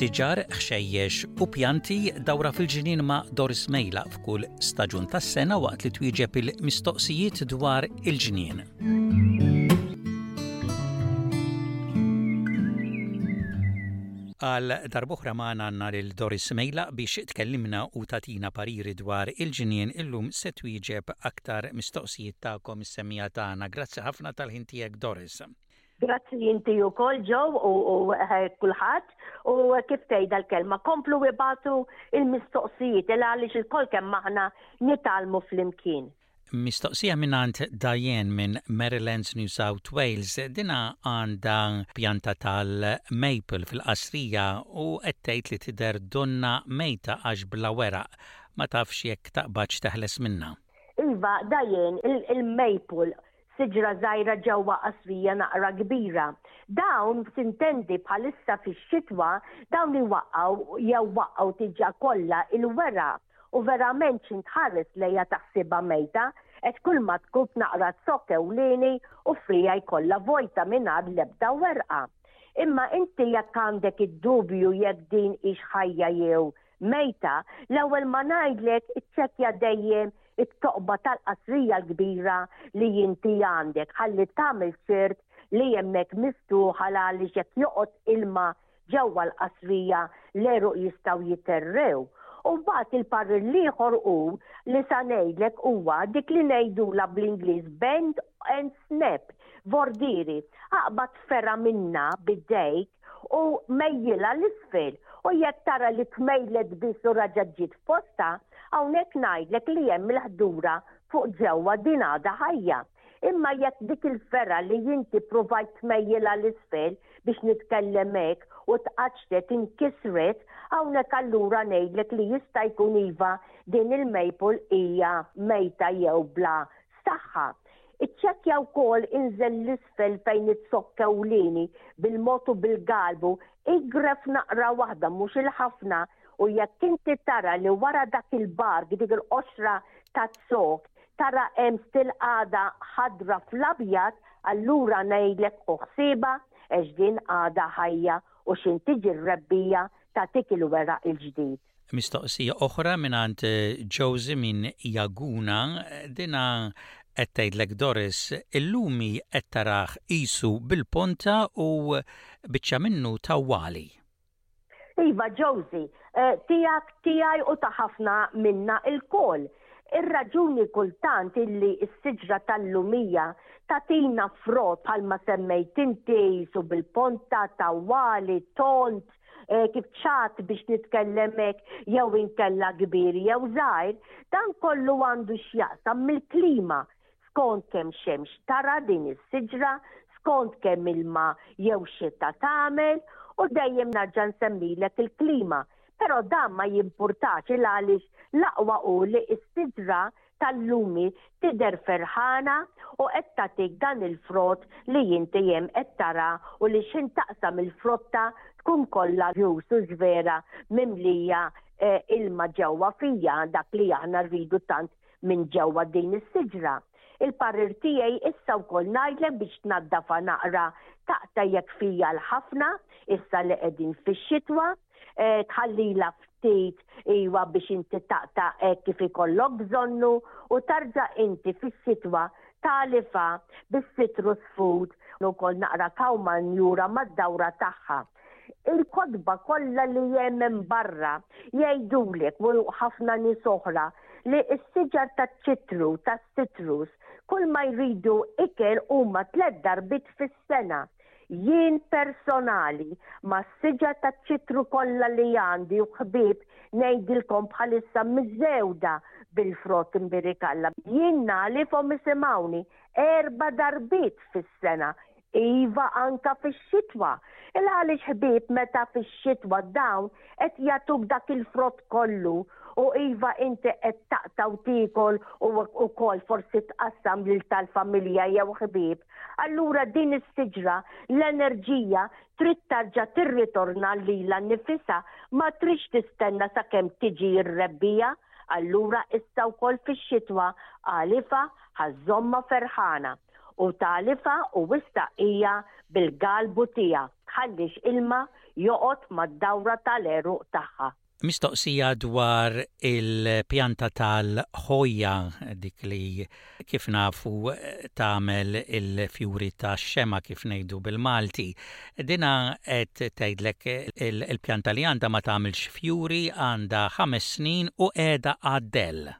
Siġar, ħxejjex u pjanti dawra fil-ġinien ma' Doris Mejla f'kull staġun tas-sena waqt li twieġeb il-mistoqsijiet dwar il-ġnien. Għal darbohra maħna għanna l-Doris Mejla biex tkellimna u tatina pariri dwar il-ġinien illum se twieġeb aktar mistoqsijiet ta'kom is-semmija tagħna. Grazzi ħafna tal-ħin tiegħek Doris. Grazzi inti u kol ġow u eh, kulħadd u eh, kif tgħidha l-kelma komplu ibatu il-mistoqsijiet il għaliex il-kol kemm aħna nitalmu fl-imkien. Mistoqsija mingħand Diane minn Merrylands New South Wales, dinha għandha pjanta tal-maple fil-qasrija u qed tgħid li tidher donna mejta għax bla weraq, ma tafx jekk taqbadx teħles minnha. Iva Diane, il-maple, siġra żgħira ġewwa qasrija naqra kbira. Dawn, sintendi bħalissa fix-xitwa, dawn iwaqqgħu jew waqqgħu diġà kollha l-weraq. u verament xi ntħares lejha taħsibha mejta għax kulma tkub naqra zokk ewlieni u friegħa jkollha vojta mingħajr l-ebda werqa. Imma inti jekk għandek id-dubju jekk din hix ħajja jew mejta, l-ewwel ma ngħidlek iċċekkja dejjem it-toqba tal-qasrija l-kbira li inti għandek ħalli tagħmel ċert li hemmhekk miftuħa l-għaliex jekk joqgħod ilma ġewwa l-qasrija l-għeruq jistgħu jiterrew u mbagħad il-parir l-ieħor hu li sa ngħidlek huwa dik li ngħidulha bl-Ingliż bend and snap, vordieri, aqbad fergħa minnha b'idejk u mejjilha 'l isfel u jekk tara li tmejlet biss u raġgħet ġiet f'postha, hawnhekk ngħidlek li hemm il-ħdura fuq ġewwa din għadha ħajja. Imma jekk dik il-fergħa li inti pruvajt tmejjilha 'l isfel, biex nitkellem hekk, u tqaċċtet, inkisret, hawnhekk allura ngħidlek li jista' jkun iva din il-maple hija mejta jew bla saħħa. Iċċekkja wkoll inżel 'l isfel fejn is-sokk ewlieni, bil-mod u bil-galbu, igref naqra waħda mhux il-ħafna, u jekk inti tara li wara dak il-bark, dik il-qoxra taz-zokk, tara hemm stil għada ħadra fl-abjad allura ngħidlek ħu ħsiebha għax din għada ħajja u x'in tiġi r-rebbija tagħtik il-weraq il-ġdid. Mistoqsija oħra mingħand Josie minn Jaguna, dinha qed tgħidlek Doris, illumi qed tarah qisu bil-ponta u biċċa minnu tawwali. Iva, Josie, tiegħek, tiegħi u ta' ħafna minna lkoll. Ir-raġuni kultant illi s-siġra tal-lumija tagħtina frott bħalma semmejt inti, qisu bil-ponta, tawwali, tond, kif ċatt biex nitkellem hekk, jew inkella kbir jew żgħir, dan kollu għandu x'jaqsam mill-klima. skont kemm xemx tara din is-siġra, skont kemm ilma jew xita tagħmel, u dejjem narġa' nsemmilek il-klima. Però dan ma jimpurtax il għaliex l-aqwa hu li s-siġra tal-lumi tidher ferħana u qed tagħtik dan il-frott li inti hemm qed tara u li x'ħin taqsam il-frotta tkun kollha juice u ġvera mimlija ilma ġewwa fija, dak li aħna rridu tant minn ġewwa din is-siġra, il-parir tiegħi issa wkoll ngħidlek biex tnaddafha naqra taqta' jekk fija l-ħafna issa li qegħdin fix-xitwa, tħallilha ftit iwa biex inti taqta' hekk kif ikollok bżonnu u tarġa' inti fix-xitwa tagħlifha bis-citrus food u wkoll naqra cow manure mad-dawra tagħha. Il-kotba kollha li hemm hemm barra jgħidulek u ħafna nies oħra li s-siġar taċ-ċitru, tas-citrus, kull ma jridu ikel huma tliet darbiet fis-sena. Jien personali, mas-siġar taċ-ċitru kollha li għandi u ħbieb ngħidilkom bħalissa miżgħewda bil-frott imbirikalla, jien nagħlifhom isimgħuni, erba' darbiet fis-sena Iva anka fix-xitwa. Il għaliex ħbieb meta fix-xitwa dawn qed jagħtuk dak il-frott kollu u iva inti qed taqta' u tiekol u ukoll forsi tqassam lil tal-familja jew ħbieb, allura din is-siġra, l-enerġija trid tarġa' tirritorna lilha nnifisha ma tridx tistenna sakemm tiġi r-rebbiegħa, allura issa wkoll fix-xitwa għal ifa ħa żżommha ferħana. u tagħlifha u istaqqija bil-galbu tiegħek, tħallix ilma joqgħod mad-dawra tal-għeruq tagħha. Mistoqsija dwar il-pjanta tal-ħojja, dik li kif nafu tagħmel il-fjuri tax-xema kif ngħidu bil-Malti. Dinha qed tgħidlek il-pjanta li għandha ma tagħmilx fjuri għandha ħames snin u qiegħda għad-dell.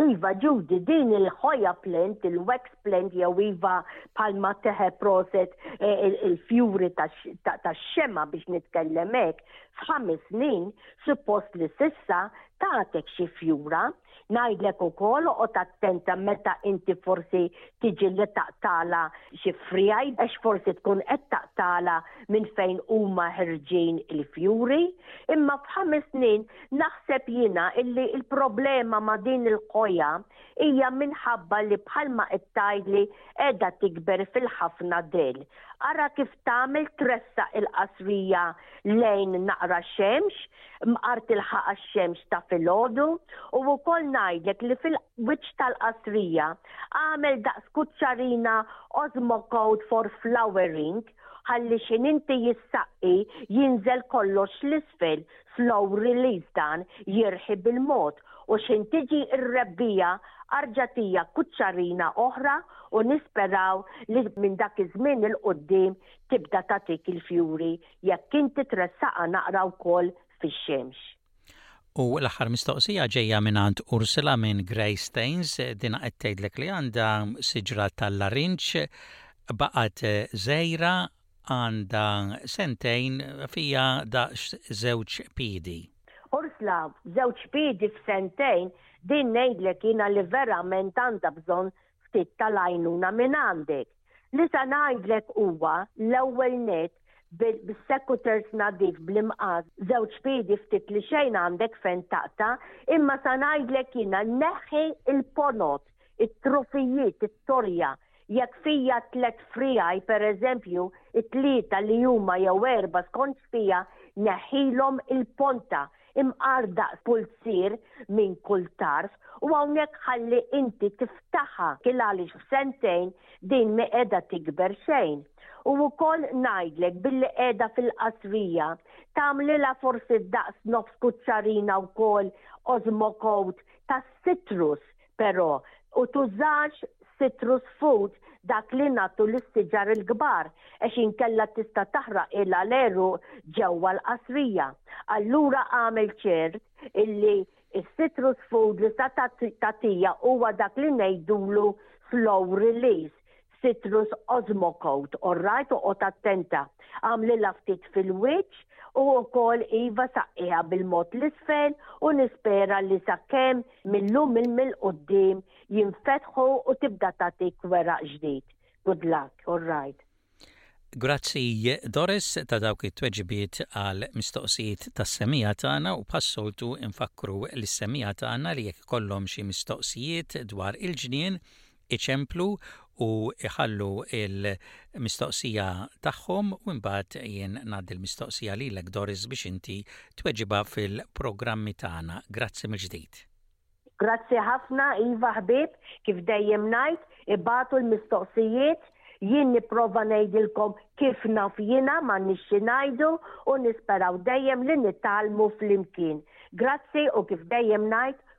Iva Judy din il-ħoja plant, il-wax plant jew iva palma teħe proset e, il-fjuri tax-xema biex nitkellem hekk, f'ħames snin suppost li sissa tagħtek xi fjura, ngħidlek ukoll oqgħod attenta meta inti forsi tiġi li taqtala xi frijaj għax forsi tkun qed taqtala minn fejn huma ħerġin il-fjuri, imma f'ħames snin Naħseb jiena illi l-problema ma' din il-ħoja hija minħabba li bħalma qed tgħidli qiegħda tikber fil-ħafna dhell. Ara kif tagħmel tressaq il-qasrija lejn naqra xemx, mqar tilħaqha x-xemx ta' filgħodu, u wkoll ngħidlek li fil-wiċċ tal-qasrija agħmel daqs kuċċarina Osmocote for flowering ħalli x'inhi inti jissaqqi jinżel kollox 'l isfel Slow release dan jirħi bil-mod u x'ħin tiġi r-rebbiegħa arġa' tija kuċċarina oħra u nisperaw li minn dak iż-żmien 'il quddiem tibda tagħtik il-fjuri jekk inti tressaqha naqra wkoll fix-xemx. U l-aħħar mistoqsija ġejja mingħand Ursula minn Grey Stains, dina qed tgħidlek li għandha siġra tal-larinġ baqgħet żgħira għandha sentejn fiha daqs żewġ piedi. Ursula, Żewġ piedi f'sentejn, din ngħidlek jiena li verament għandha bżonn ftit tal-għajnuna minn għandek. Li se ngħidlek huwa, l-ewwel nett, bis-secutors nadif bl-imqas, żewġ piedi ftit li xejn għandek fejn taqta', imma se ngħidlek jiena neħħi l-ponot, it-trufijiet, it-tolja, Jekk fija tliet friegħi, pereżempju, it-tlieta li huma jew erba' skont x'fija, neħħilhom il-ponta, imqar daqs pulzier minn kull tarf, u hawnhekk ħalli inti tiftaħha, il għaliex f'sentejn din mhi qiegħda tikber xejn. U wkoll ngħidlek billi qiegħda fil-qasrija, tagħmlilha forsi daqs nofs kuċċarina wkoll Osmocote tas-sitrus Però, u tużax citrus food dak li nagħtu lis-siġar il-kbar għax inkella tista' taħraq il-għal-għeruq ġewwa l-qasrija. Allura agħmel ċert illi s-citrus food li sa tagħtija huwa dak li ngħidulu slow release Citrus Osmocoat, orrajt toqgħod attenta. Għamlilha ftit fil-wiċċ u wkoll iva saqqiha bil-mod l-isfel u nispera li sakemm mil-lum il-mill-qudiem jinfetħu u tibda tagħtik weraq ġdid. Good luck, orrajt. Grazzi Doris ta' dawk it-tweġibiet għal mistoqsijiet tas-semija tagħna u bħas-soltu nfakkru lis-semija tagħna li jekk ikollhom xi mistoqsijiet dwar il-ġnien iċemplu u jħallu l-mistoqsija tagħhom u imbagħad jien ngħaddi l-mistoqsija lilek Doris biex inti tweġibha fil-programmi tagħna. Grazzi mill-ġdid. Grazzi ħafna, iva ħbieb, kif dejjem ngħid, ibagħtu l-mistoqsijiet, jien nipprova ngħidilkom kif naf jiena m'għandniex xi ngħidu u nisperaw dejjem li nitgħallmu flimkien. Grazzi u kif dejjem ngħid